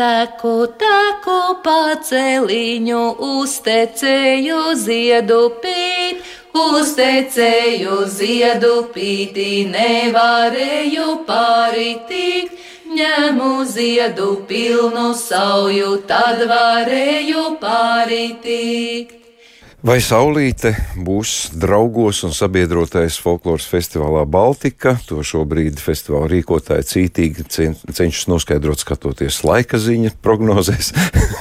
Teku, teku paceliņu, uztecēju ziedu pīt, uztecēju ziedu pītī, nevarēju pāritikt. Ņemu ziedu pilnu sauju, tad varēju pāritikt. Vai saulīte būs draugos un sabiedrotais folkloras festivālā Baltika? To šobrīd festivāla rīkotāji cītīgi cenšas noskaidrot, skatoties laika ziņa prognozēs.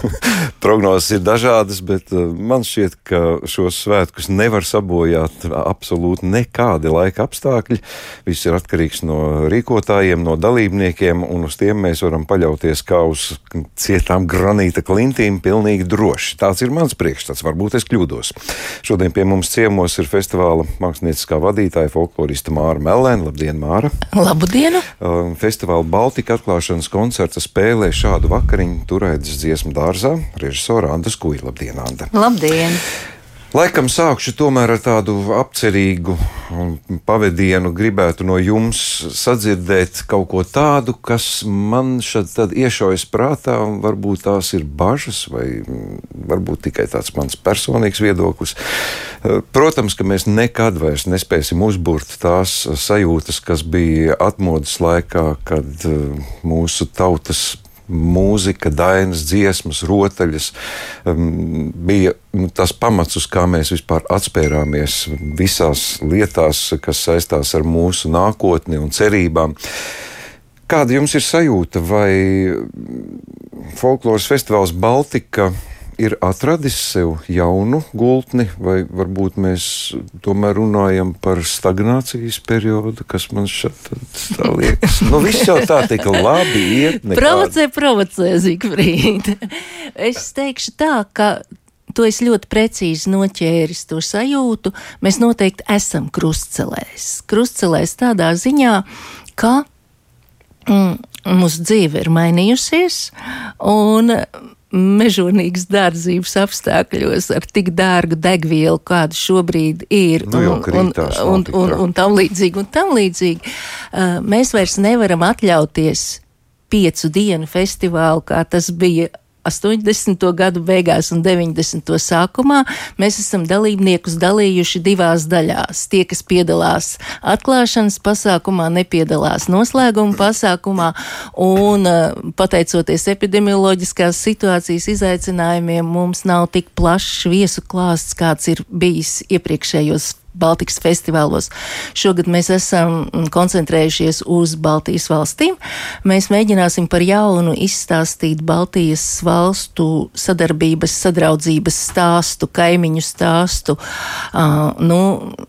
Prognozes ir dažādas, bet uh, man šķiet, ka šos svētkus nevar sabojāt absolūti nekādi laika apstākļi. Viss ir atkarīgs no rīkotājiem, no dalībniekiem, un uz tiem mēs varam paļauties kā uz cietām granīta klintīm pilnīgi droši. Tāds ir mans priekšstats, varbūt es kļūdos ciemos. Šodien pie mums ciemos ir festivāla mākslinieckā vadītāja folklorista Māra Melēna. Labdien, Māra! Labdien! Uh, festivāla Baltika atklāšanas koncerta spēlē šādu vakariņu turētas dziesmu dārzā režisora Andas Kuja. Labdien, Anda! Labdien! Laikam sākšu tomēr ar tādu apcerīgu pavadienu. Gribētu no jums sadzirdēt kaut ko tādu, kas man šeit iešaujas prātā, un varbūt tās ir bažas, vai varbūt tikai tāds mans personīgs viedoklis. Protams, ka mēs nekad vairs nespēsim uzbūrt tās sajūtas, kas bija atmodas laikā, kad mūsu tautas mūzika, dainas, dziesmas, rotaļas um, bija tas pamats, uz kā mēs vispār atspērāmies visās lietās, kas saistās ar mūsu nākotni un cerībām. Kāda jums ir sajūta, vai folkloras festivāls Baltika ir atradis sev jaunu gultni, vai varbūt mēs tomēr runājam par stagnācijas periodu, kas man šeit tā liekas. Nu, viss jau tā tik labi iet. Nekāda. Provocē, provocē, Zikfrīd. Es teikšu tā, ka tu esi ļoti precīzi noķēris to sajūtu. Mēs noteikti esam krustcelēs. Krustcelēs tādā ziņā, ka mm, mūsu dzīve ir mainījusies, un mežonīgas dārdzības apstākļos ar tik dārgu degvielu, kāda šobrīd ir, nu, un, un, un, un, un tam līdzīgi, un tam līdzīgi, uh, mēs vairs nevaram atļauties piecu dienu festivālu, kā tas bija 80. gadu beigās un 90. sākumā mēs esam dalībniekus dalījuši divās daļās. Tie, kas piedalās atklāšanas pasākumā, nepiedalās noslēguma pasākumā, un eh, pateicoties epidemioloģiskās situācijas izaicinājumiem, mums nav tik plašs viesu klāsts, kāds ir bijis iepriekšējos Baltikas festivālos. Šogad mēs esam koncentrējušies uz Baltijas valstīm. Mēs mēģināsim par jaunu izstāstīt Baltijas valstu sadarbības, sadraudzības stāstu, kaimiņu stāstu, uh, nu,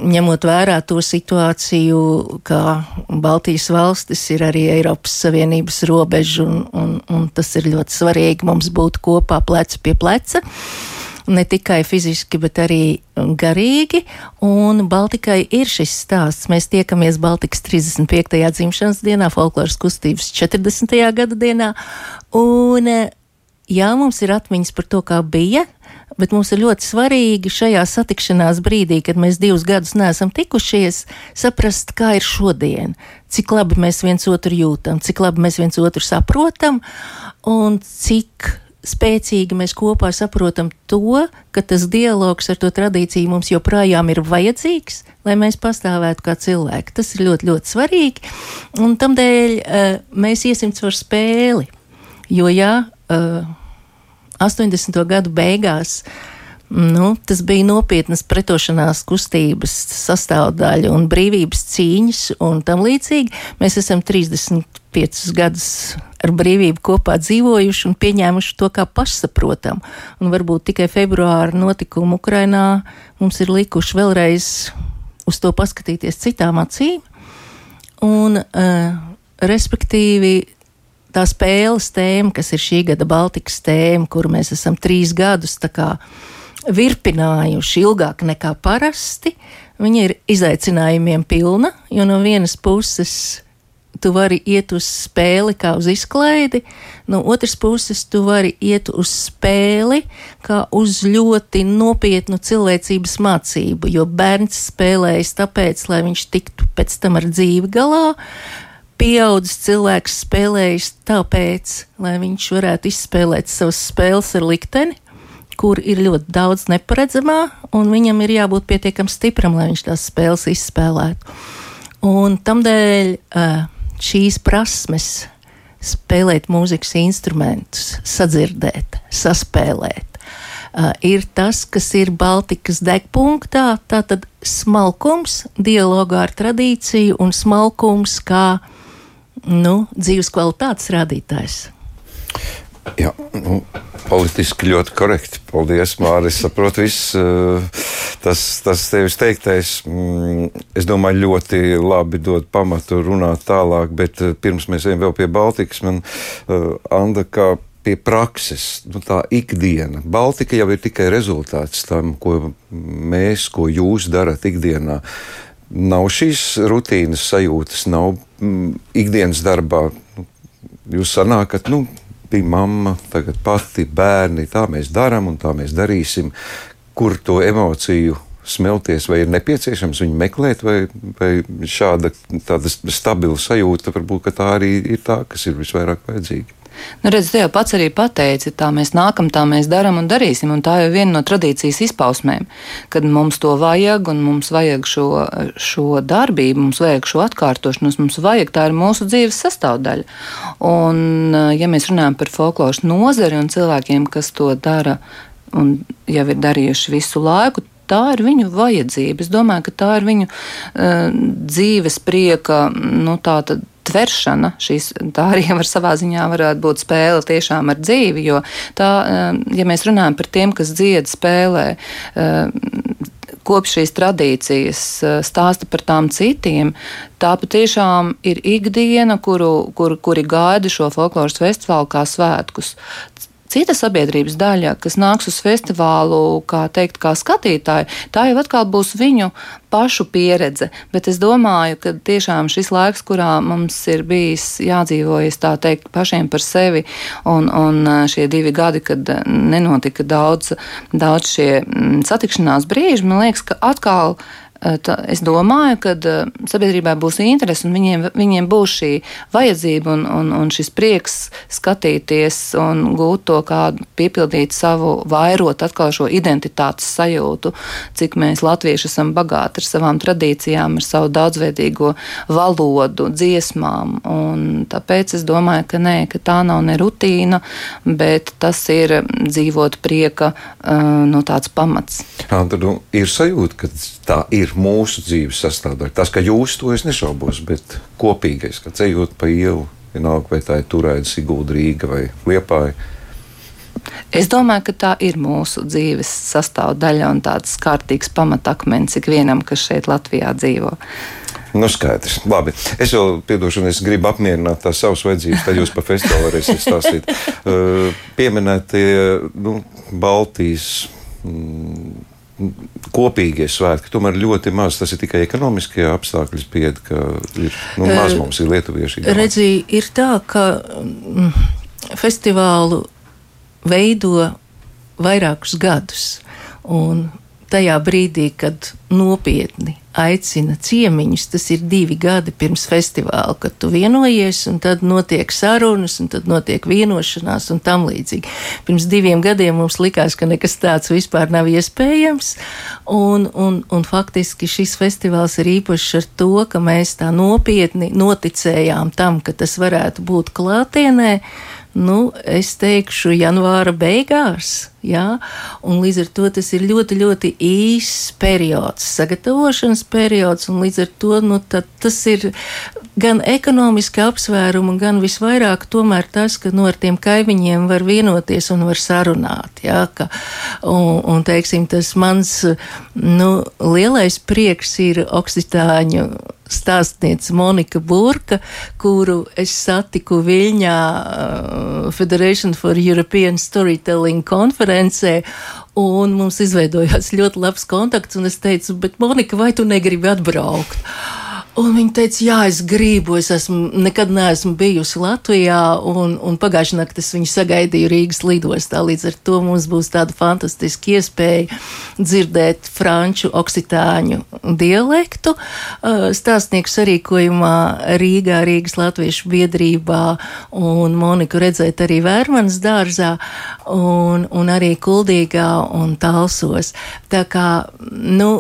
ņemot vērā to situāciju, ka Baltijas valstis ir arī Eiropas Savienības robeža, un, un, un tas ir ļoti svarīgi mums būt kopā plecu pie pleca ne tikai fiziski, bet arī garīgi. Un Baltikai ir šis stāsts. Mēs tiekamies Baltikas 35. dzimšanas dienā, folkloras kustības 40. gada dienā. Un, jā, mums ir atmiņas par to, kā bija. Bet mums ir ļoti svarīgi šajā satikšanās brīdī, kad mēs divus gadus neesam tikušies, saprast, kā ir šodien, cik labi mēs viens otru jūtam, cik labi mēs viens otru saprotam un cik spēcīgi mēs kopā saprotam to, ka tas dialogs ar to tradīciju mums joprojām ir vajadzīgs, lai mēs pastāvētu kā cilvēki. Tas ir ļoti, ļoti svarīgi. Un tamdēļ uh, mēs iesim caur spēli. Jo, ja uh, 80. gadu beigās Nu, tas bija nopietnas pretošanās kustības sastāvdaļa un brīvības cīņas un tam līdzīgi. Mēs esam 35 gadus ar brīvību kopā dzīvojuši un pieņēmuši to kā pašsaprotamu. Un varbūt tikai februāra notikumi Ukrainā mums ir likuši vēlreiz uz to paskatīties citām acīm. Un, uh, respektīvi, tā spēles tēma, kas ir šī gada Baltikas tēma, kuru mēs esam trīs gadus kā virpinājuši ilgāk nekā parasti. Viņa ir izaicinājumiem pilna, jo no vienas puses tu vari iet uz spēli kā uz izklaidi, no otras puses tu vari iet uz spēli kā uz ļoti nopietnu cilvēcības mācību, jo bērns spēlējas tāpēc, lai viņš tiktu pēc tam ar dzīvi galā, pieaudzis cilvēks spēlējis tāpēc, lai viņš varētu izspēlēt savas spēles ar likteni, kur ir ļoti daudz neparedzamā, un viņam ir jābūt pietiekami stipram, lai viņš tās spēles izspēlētu. Un tamdēļ šīs prasmes spēlēt mūzikas instrumentus, sadzirdēt, saspēlēt, ir tas, kas ir Baltikas degpunktā, tātad smalkums dialogā ar tradīciju un smalkums kā nu, dzīves kvalitātes rādītājs. Jā, nu, politiski ļoti korekti. Paldies, Mārcis. Es saprotu, viss tas, tas tevis teiktais, mm, es domāju, ļoti labi dod pamatu runāt tālāk, bet pirms mēs ejam vēl pie Baltikas, man Anda, kā pie prakses, nu, tā ikdiena. Baltika jau ir tikai rezultāts tam, ko mēs, ko jūs darat ikdienā. Nav šīs rutīnas sajūtas, nav mm, ikdienas darbā. Jūs sanākat, nu, bija mamma, tagad pati bērni, tā mēs darām un tā mēs darīsim. Kur to emociju smelties, vai ir nepieciešams viņu meklēt, vai, vai šāda stabila sajūta, varbūt tā arī ir tā, kas ir visvairāk vajadzīga. Nu, redz, te jau pats arī pateici, tā mēs nākam, tā mēs darām un darīsim. Un tā jau ir viena no tradīcijas izpausmēm, kad mums to vajag un mums vajag šo, šo darbību, mums vajag šo atkārtošanos, mums vajag tā ir mūsu dzīves sastāvdaļa. Un, ja mēs runājam par folkloras nozari un cilvēkiem, kas to dara un jau ir darījuši visu laiku, tā ir viņu vajadzība. Es domāju, ka tā ir viņu uh, dzīves prieka, nu, tā tad tveršana, šīs, tā arī var savā ziņā varētu būt spēle tiešām ar dzīvi, jo tā, eh, ja mēs runājam par tiem, kas dzied spēlē, eh, kopš šīs tradīcijas stāsta par tām citiem, tā patiešām ir ikdiena, kuru, kur, kuri gaida šo folkloras festivālu kā svētkus cita sabiedrības daļa, kas nāks uz festivālu, kā teikt, kā skatītāji, tā jau atkal būs viņu pašu pieredze. Bet es domāju, ka tiešām šis laiks, kurā mums ir bijis jādzīvojas tā teikt pašiem par sevi, un, un šie divi gadi, kad nenotika daudz, daudz šie satikšanās brīži, man liekas, ka atkal tā, es domāju, ka eh, sabiedrībai būs interese un viņiem, viņiem būs šī vajadzība un, un, un šis prieks skatīties un gūt to kādu, piepildīt savu, vairot atkal šo identitātes sajūtu, cik mēs latvieši esam bagāti ar savām tradīcijām, ar savu daudzveidīgo valodu, dziesmām. Un tāpēc es domāju, ka nē, ka tā nav ne rutīna, bet tas ir dzīvot prieka eh, no tāds pamats. Tad nu, ir sajūta, ka tā ir mūsu dzīves sastāvdaļa. Tas, ka jūs to es nešaubos, bet kopīgais, ka ceļot pa ielu, vienalga vai tā ir turēta Sigūda Rīga vai Liepāja. Es domāju, ka tā ir mūsu dzīves sastāvdaļa un tāds kārtīgs pamatakmens ikvienam, kas šeit Latvijā dzīvo. Nu, skaidrs. Labi. Es vēl piedošanu, es gribu apmierināt tās savas vajadzības, tad jūs pa festivālu varēsiet stāstīt. Uh, pieminētie nu, Baltijas. Mm, kopīgie svētki. Tomēr ļoti maz tas ir tikai ekonomiskie apstākļi, spied, ka ir nu, maz mums ir lietuvieši. Redzi, ir tā, ka mm, festivālu veido vairākus gadus. Un tajā brīdī, kad nopietni aicina ciemiņus, tas ir divi gadi pirms festivāla, kad tu vienojies, un tad notiek sarunas, un tad notiek vienošanās un tam līdzīgi. Pirms diviem gadiem mums likās, ka nekas tāds vispār nav iespējams, un, un, un faktiski šis festivāls ir īpašs ar to, ka mēs tā nopietni noticējām tam, ka tas varētu būt klātienē nu, es teikšu, janvāra beigās. Jā, un līdz ar to tas ir ļoti, ļoti īss periods, sagatavošanas periods, un līdz ar to nu, tas ir gan ekonomiski apsvērumi, gan visvairāk tomēr tas, ka nu, ar tiem kaimiņiem var vienoties un var sarunāt. Jā, ka, un, un, teiksim, tas mans nu, lielais prieks ir Oksitāņu stāstniece Monika Burka, kuru es satiku Viļņā uh, Federation for European Storytelling konferencē. Un mums izveidojās ļoti labs kontakts, un es teicu, bet Monika, vai tu negribi atbraukt? Un viņa teica, jā, es gribu, es esmu, nekad neesmu bijusi Latvijā, un, un pagājušajā naktī es viņu sagaidīju Rīgas lidostā. Līdz ar to mums būs tāda fantastiska iespēja dzirdēt franču oksitāņu dialektu. Uh, stāstnieku sarīkojumā Rīgā, Rīgas Latviešu biedrībā, un Moniku redzēt arī Vērmanas dārzā, un, un arī Kuldīgā un Talsos. Tā kā, nu,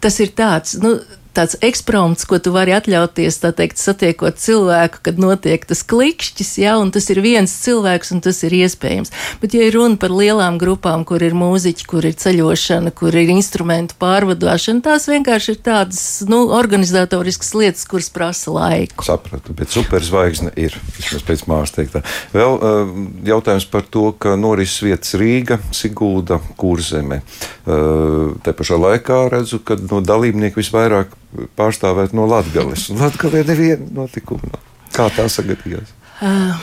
tas ir tāds, nu, tāds ekspromts, ko tu vari atļauties, tā teikt, satiekot cilvēku, kad notiek tas klikšķis, jā, un tas ir viens cilvēks, un tas ir iespējams. Bet, ja ir runa par lielām grupām, kur ir mūziķi, kur ir ceļošana, kur ir instrumentu pārvadāšana, tās vienkārši ir tādas, nu, organizatoriskas lietas, kuras prasa laiku. Sapratu, bet superzvaigzne ir, vismaz pēc mājas teiktā. Vēl uh, jautājums par to, ka norises vietas Rīga, Sigulda, Kurzeme. Uh, te pašā laikā redzu, ka no dalībnieku visvairāk pārstāvēt no Latvijas. Latvijā neviena notikuma nav. Kā tā sagadījās? Uh,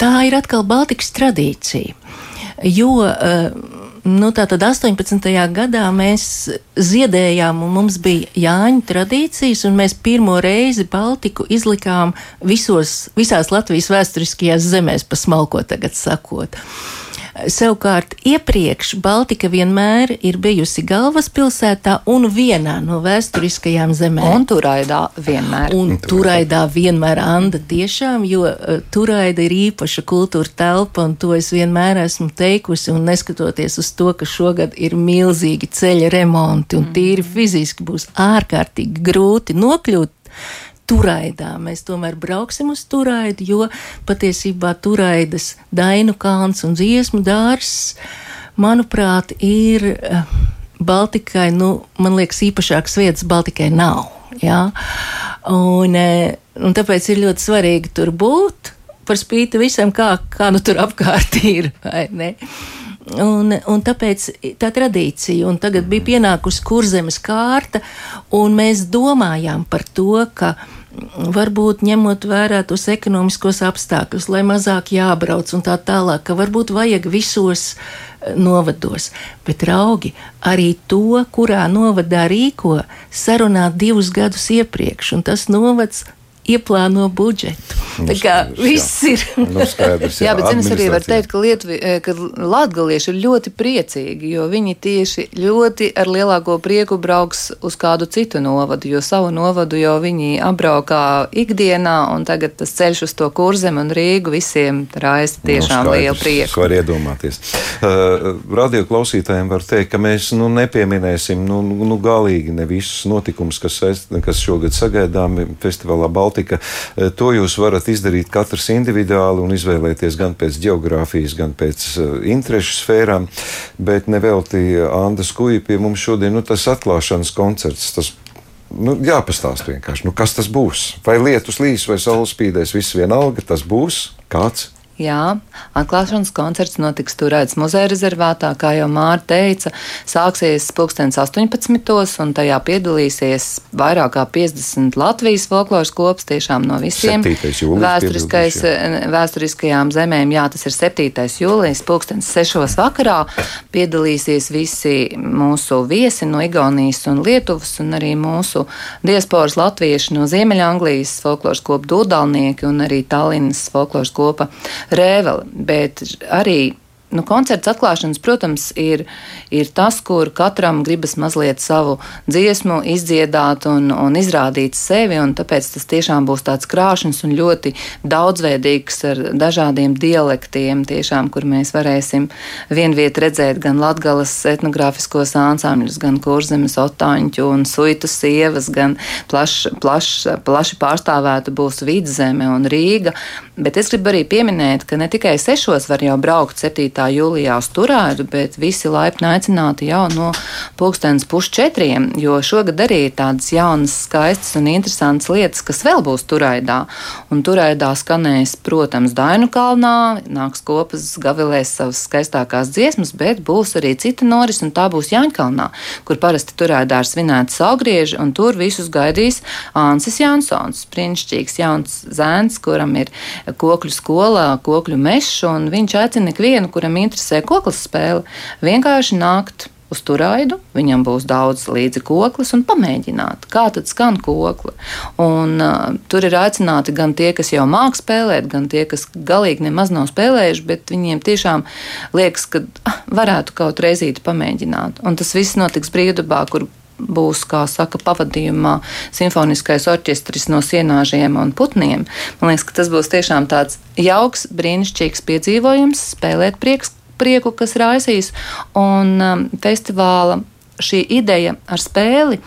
tā ir atkal Baltikas tradīcija. Jo uh, nu, tātad 18. gadā mēs ziedējām, un mums bija Jāņu tradīcijas, un mēs pirmo reizi Baltiku izlikām visos, visās Latvijas vēsturiskajās zemēs, pa smalko tagad sakot. Uh, Savukārt iepriekš Baltika vienmēr ir bijusi galvaspilsētā un vienā no vēsturiskajām zemēm. Un Turaidā vienmēr. Un Turaidā vienmēr Anda tiešām, jo uh, Turaida ir īpaša kultūra telpa, un to es vienmēr esmu teikusi, un neskatoties uz to, ka šogad ir milzīgi ceļa remonti un tīri fiziski būs ārkārtīgi grūti nokļūt turaidā. Mēs tomēr brauksim uz turaidu, jo patiesībā turaidas dainu kalns un dziesmu dārs, manuprāt, ir eh, Baltikai, nu, man liekas, īpašākas vietas Baltikai nav. Jā? Un, eh, un tāpēc ir ļoti svarīgi tur būt, par spīti visam, kā, kā nu tur apkārt ir. Un, un tāpēc tā tradīcija, un tagad bija pienākusi kurzemes kārta, un mēs domājām par to, ka varbūt ņemot vērā tos ekonomiskos apstākļus, lai mazāk jābrauc un tā tālāk, ka varbūt vajag visos eh, novados. Bet, draugi, arī to, kurā novadā rīko, sarunāt divus gadus iepriekš, un tas novads ieplāno budžetu. Nu, tā kā skaidrs, viss jā. ir. nu, skaidrs, jā, jā, bet zini, arī var teikt, ka, Lietvi, eh, ka latgalieši ir ļoti priecīgi, jo viņi tieši ļoti ar lielāko prieku brauks uz kādu citu novadu, jo savu novadu jau viņi apbraukā ikdienā, un tagad tas ceļš uz to kurzem un Rīgu visiem raisa nu, tiešām nu, skaidrs, lielu prieku. Var iedomāties. Uh, radio klausītājiem var teikt, ka mēs nu, nepieminēsim nu, nu, galīgi ne visus notikumus, kas, kas šogad sagaidāmi festivālā Baltijā. Baltika. E, to jūs varat izdarīt katrs individuāli un izvēlēties gan pēc geogrāfijas, gan pēc e, interešu sfērām. Bet nevelti Anna Skuja pie mums šodien, nu, tas atklāšanas koncerts. Tas nu, jāpastāst vienkārši, nu, kas tas būs. Vai lietus līs, vai saules spīdēs, viss vienalga, tas būs kāds Jā, atklāšanas koncerts notiks Turētas muzeja rezervātā, kā jau Māra teica, sāksies 2018. un tajā piedalīsies vairāk kā 50 Latvijas folkloras kops tiešām no visiem vēsturiskajām zemēm. Jā, tas ir 7. jūlijas, 2006. vakarā. Piedalīsies visi mūsu viesi no Igaunijas un Lietuvas un arī mūsu diasporas latvieši no Ziemeļanglijas folkloras kopa dūdalnieki un arī Tallinas folkloras kopa Rēveli, bet arī Nu, koncerts atklāšanas, protams, ir, ir tas, kur katram gribas mazliet savu dziesmu izdziedāt un, un izrādīt sevi. Un tāpēc tas tiešām būs tāds krāšņs un ļoti daudzveidīgs ar dažādiem dialektiem, tiešām, kur mēs varēsim vienviet redzēt gan latgalas etnogrāfiskos ansambļus, gan kurzemes otāņu un suitu sievas, gan plaš, plaš, plaši pārstāvēta būs vidzeme un Rīga. Bet es gribu arī pieminēt, ka ne tikai sešos var jau braukt 7 jūlijā uz turētu, bet visi laipni aicināti jau no pulkstenes pusčetriem, jo šogad arī ir tādas jaunas, skaistas un interesantas lietas, kas vēl būs turaidā. Un turaidā skanēs, protams, Dainu kalnā, nāks kopas, gavilēs savas skaistākās dziesmas, bet būs arī cita noris, un tā būs Jāņkalnā, kur parasti turaidā ir svinēta saugrieži, un tur visus gaidīs Ansis Jansons, brīnišķīgs jauns zēns, kuram ir kokļu skolā, kokļu mešs, un viņš aicina ikvienu, kuram interesē koklas spēle, vienkārši nākt uz turaidu, viņam būs daudz līdzi koklis un pamēģināt, kā tad skan kokli. Un, uh, tur ir aicināti gan tie, kas jau māk spēlēt, gan tie, kas galīgi nemaz nav spēlējuši, bet viņiem tiešām liekas, ka ah, varētu kaut reizīti pamēģināt. Un tas viss notiks brīvdabā, kur būs, kā saka, pavadījumā simfoniskais orķestris no sienāžiem un putniem. Man liekas, ka tas būs tiešām tāds jauks, brīnišķīgs piedzīvojums, spēlēt prieks, prieku, kas raisīs. Un um, festivāla šī ideja ar spēli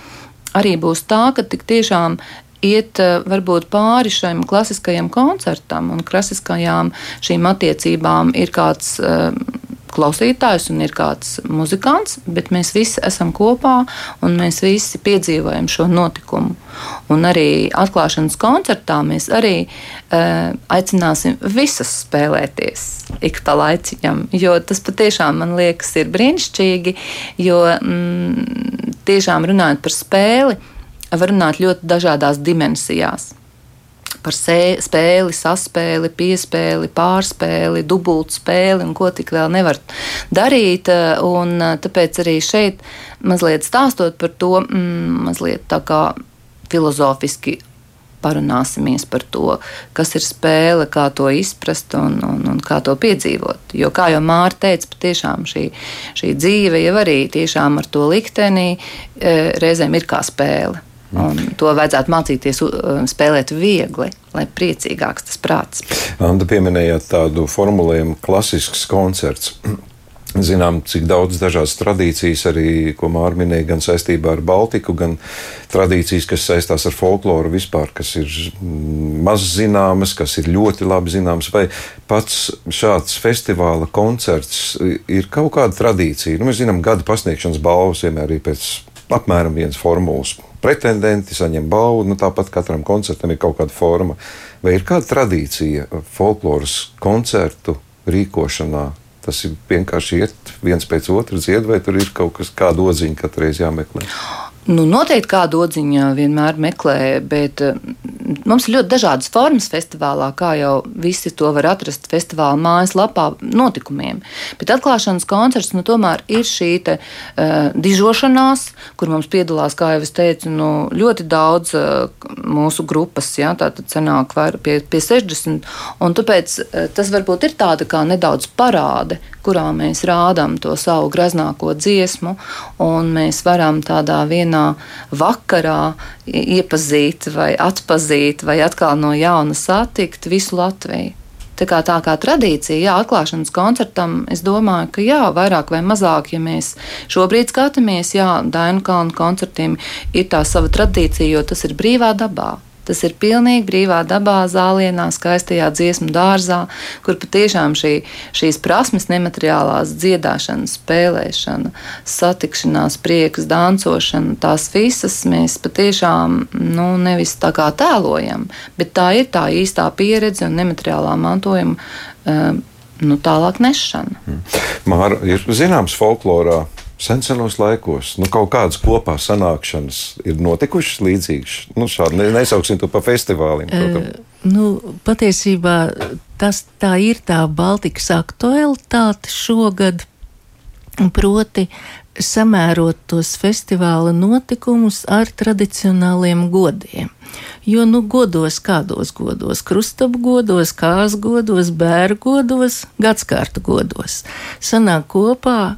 arī būs tā, ka tik tiešām iet uh, varbūt pāri šim klasiskajam koncertam un klasiskajām šīm attiecībām ir kāds. Uh, klausītājs un ir kāds muzikants, bet mēs visi esam kopā un mēs visi piedzīvojam šo notikumu. Un arī atklāšanas koncertā mēs arī uh, aicināsim visas spēlēties ik pa laiciņam, jo tas patiešām man liekas ir brīnišķīgi, jo mm, tiešām runājot par spēli, var runāt ļoti dažādās dimensijās par spēli, saspēli, piespēli, pārspēli, dubultspēli un ko tik vēl nevar darīt. Un tāpēc arī šeit mazliet stāstot par to, mm, mazliet tā kā filozofiski parunāsimies par to, kas ir spēle, kā to izprast un, un, un kā to piedzīvot. Jo, kā jau Mārta teica, patiešām šī, šī dzīve jau arī tiešām ar to likteni reizēm ir kā spēle. Un to vajadzētu mācīties spēlēt viegli, lai priecīgāks tas prāts. Anda pieminējāt tādu formulējumu, klasisks koncerts. Zinām, cik daudz dažādas tradīcijas arī, ko Mārta minēja, gan saistībā ar Baltiku, gan tradīcijas, kas saistās ar folkloru vispār, kas ir mm, maz zināmas, kas ir ļoti labi zināmas. Vai pats šāds festivāla koncerts ir kaut kāda tradīcija? Nu, mēs zinām, gada pasniegšanas balvas vienmēr ir pēc apmēram vienas formulas pretendenti saņem balvu. Nu, tāpat katram koncertam ir kaut kāda forma. Vai ir kāda tradīcija folkloras koncertu rīkošanā? Tas ir vienkārši iet viens pēc otra dzied, vai tur ir kaut kas, kāda odziņa katru reizi jāmeklē? Nu, noteikti kādu odziņu vienmēr meklē, bet eh, mums ir ļoti dažādas formas festivālā, kā jau visi to var atrast festivāla mājaslapā notikumiem. Bet atklāšanas koncerts nu, tomēr ir šī te, uh, dižošanās, kur mums piedalās, kā jau es teicu, nu, ļoti daudz uh, mūsu grupas, ja, tātad cenāk pie, pie 60, un tāpēc uh, tas varbūt ir tāda kā nedaudz parāde, kurā mēs rādām to savu graznāko dziesmu, un mēs varam tādā vienā vakarā iepazīt vai atpazīt vai atkal no jauna satikt visu Latviju. Tā kā tā kā tradīcija, jā, atklāšanas koncertam, es domāju, ka jā, vairāk vai mazāk, ja mēs šobrīd skatāmies, jā, Dainu kalnu koncertiem ir tā sava tradīcija, jo tas ir brīvā dabā. Tas ir pilnīgi brīvā dabā, zālienā, skaistajā dziesmu dārzā, kur patiešām šī, šīs prasmes, nemateriālās dziedāšana, spēlēšana, satikšanās, prieks, dancošana, tās visas mēs patiešām nu, nevis tā kā tēlojam, bet tā ir tā īstā pieredze un nemateriālā mantojuma. Um, nu, tālāk nešana. Māra ir zināms folklorā senos laikos nu, kaut kādas kopā sanākšanas ir notikušas līdzīgas. Nu, šādi ne, nesauksim to par festivāliem. Uh, nu, patiesībā tas tā ir tā Baltikas aktualitāte šogad. Proti, samērot tos festivāla notikumus ar tradicionāliem godiem. Jo, nu, godos, kādos godos, krustabu godos, kāzu godos, bērnu godos, gadsimta godos, sanāk kopā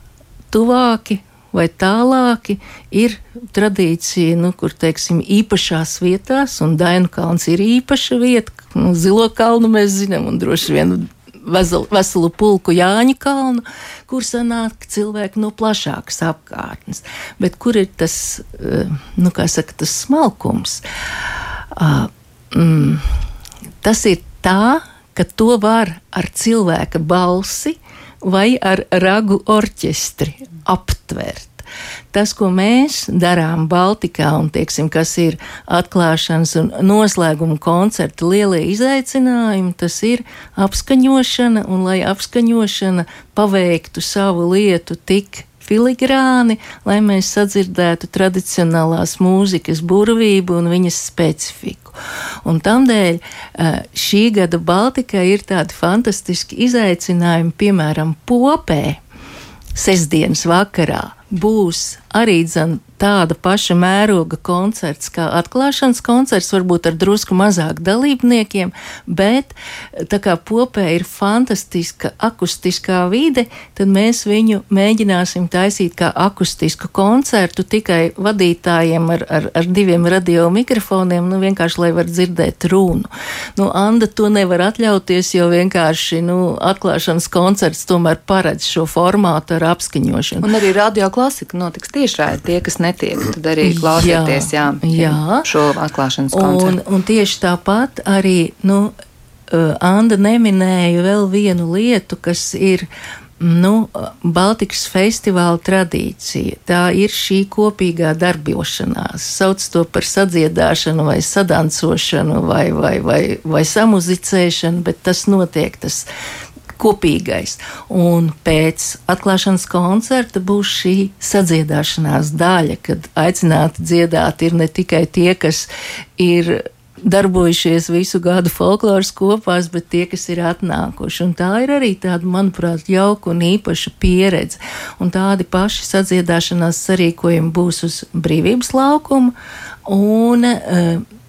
tuvāki vai tālāki ir tradīcija, nu, kur teiksim, īpašās vietās, un Dainu kalns ir īpaša vieta. Nu, Zilo kalnu mēs zinām, un droši vien veselu, pulku Jāņa kalnu, kur sanāk cilvēki no plašākas apkārtnes. Bet kur ir tas, eh, nu, kā saka, tas smalkums? Uh, mm, tas ir tā, ka to var ar cilvēka balsi vai ar ragu orķestri aptvert. Tas, ko mēs darām Baltikā, un teiksim, kas ir atklāšanas un noslēguma koncerta lielie izaicinājumi, tas ir apskaņošana, un lai apskaņošana paveiktu savu lietu tik filigrāni, lai mēs sadzirdētu tradicionālās mūzikas burvību un viņas specifiku. Un tādēļ šī gada Baltikai ir tādi fantastiski izaicinājumi, piemēram, popē. Sesdienas vakarā būs arī dzen, tāda paša mēroga koncerts kā atklāšanas koncerts, varbūt ar drusku mazāk dalībniekiem, bet tā kā popē ir fantastiska akustiskā vide, tad mēs viņu mēģināsim taisīt kā akustisku koncertu tikai vadītājiem ar, ar, ar diviem radio mikrofoniem, nu vienkārši, lai var dzirdēt runu. Nu, Anda to nevar atļauties, jo vienkārši, nu, atklāšanas koncerts tomēr paredz šo formātu ar apskaņošanu. Un arī radio klasika notiks tiešā, tie, kas netiek, tad arī klausieties, jā, jā, jā. šo atklāšanas koncertu. Un, un tieši tāpat arī, nu, Anda neminēja vēl vienu lietu, kas ir nu, Baltikas festivāla tradīcija. Tā ir šī kopīgā darbošanās. Sauc to par sadziedāšanu, vai sadancošanu, vai, vai, vai, vai samuzicēšanu, bet tas notiek. Tas, kopīgais. Un pēc atklāšanas koncerta būs šī sadziedāšanās daļa, kad aicināti dziedāt ir ne tikai tie, kas ir darbojušies visu gadu folkloras kopās, bet tie, kas ir atnākuši. Un tā ir arī tāda, manuprāt, jauka un īpaša pieredze. Un tādi paši sadziedāšanās sarīkojumi būs uz brīvības laukuma. Un, uh,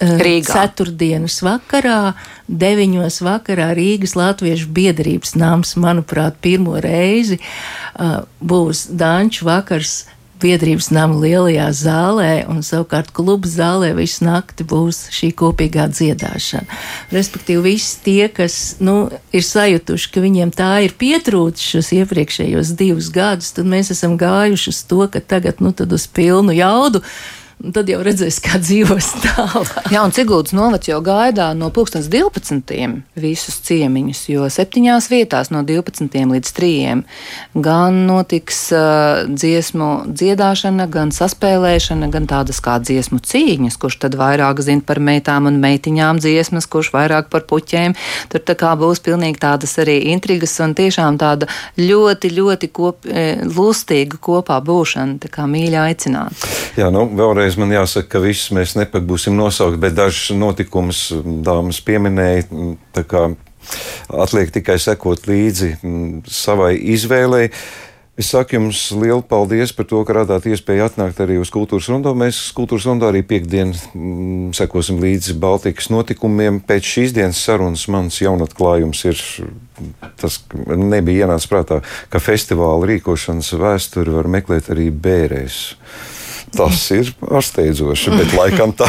Rīgā. Ceturtdienas vakarā, deviņos vakarā Rīgas Latviešu biedrības nams, manuprāt, pirmo reizi uh, būs Danču vakars biedrības nama lielajā zālē, un savukārt kluba zālē visu nakti būs šī kopīgā dziedāšana. Respektīvi, visi tie, kas nu, ir sajutuši, ka viņiem tā ir pietrūcis šos iepriekšējos divus gadus, tad mēs esam gājuši uz to, ka tagad nu, uz pilnu jaudu tad jau redzēs, kā dzīvos tālāk. Jā, un Ciguldas novads jau gaidā no 12. visus ciemiņus, jo septiņās vietās no 12. līdz 3. gan notiks uh, dziesmu dziedāšana, gan saspēlēšana, gan tādas kā dziesmu cīņas, kurš tad vairāk zina par meitām un meitiņām dziesmas, kurš vairāk par puķēm. Tur tā kā būs pilnīgi tādas arī intrigas un tiešām tāda ļoti, ļoti kop, lustīga kopā būšana, tā kā mīļa aicināt. Jā, nu, vēlreiz vēlreiz man jāsaka, ka visus mēs nepat būsim nosaukt, bet dažus notikumus dāmas pieminēja. Atliek tikai sekot līdzi savai izvēlei. Es saku jums lielu paldies par to, ka radāt iespēju atnākt arī uz kultūras rondo. Mēs kultūras rondo arī piekdien sekosim līdzi Baltikas notikumiem. Pēc šīs dienas sarunas mans jaunatklājums ir tas, ka nebija ienācis prātā, ka festivāla rīkošanas vēsturi var meklēt arī bērēs. Tas ir pārsteidzoši, bet laikam tā,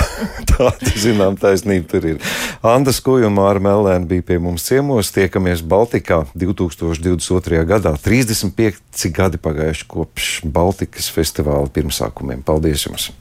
tāda, zinām, taisnība tur ir. Anda Skujuma ar Melēnu bija pie mums ciemos. Tiekamies Baltikā 2022. gadā. 35 gadi pagājuši kopš Baltikas festivāla pirmsākumiem. Paldies jums!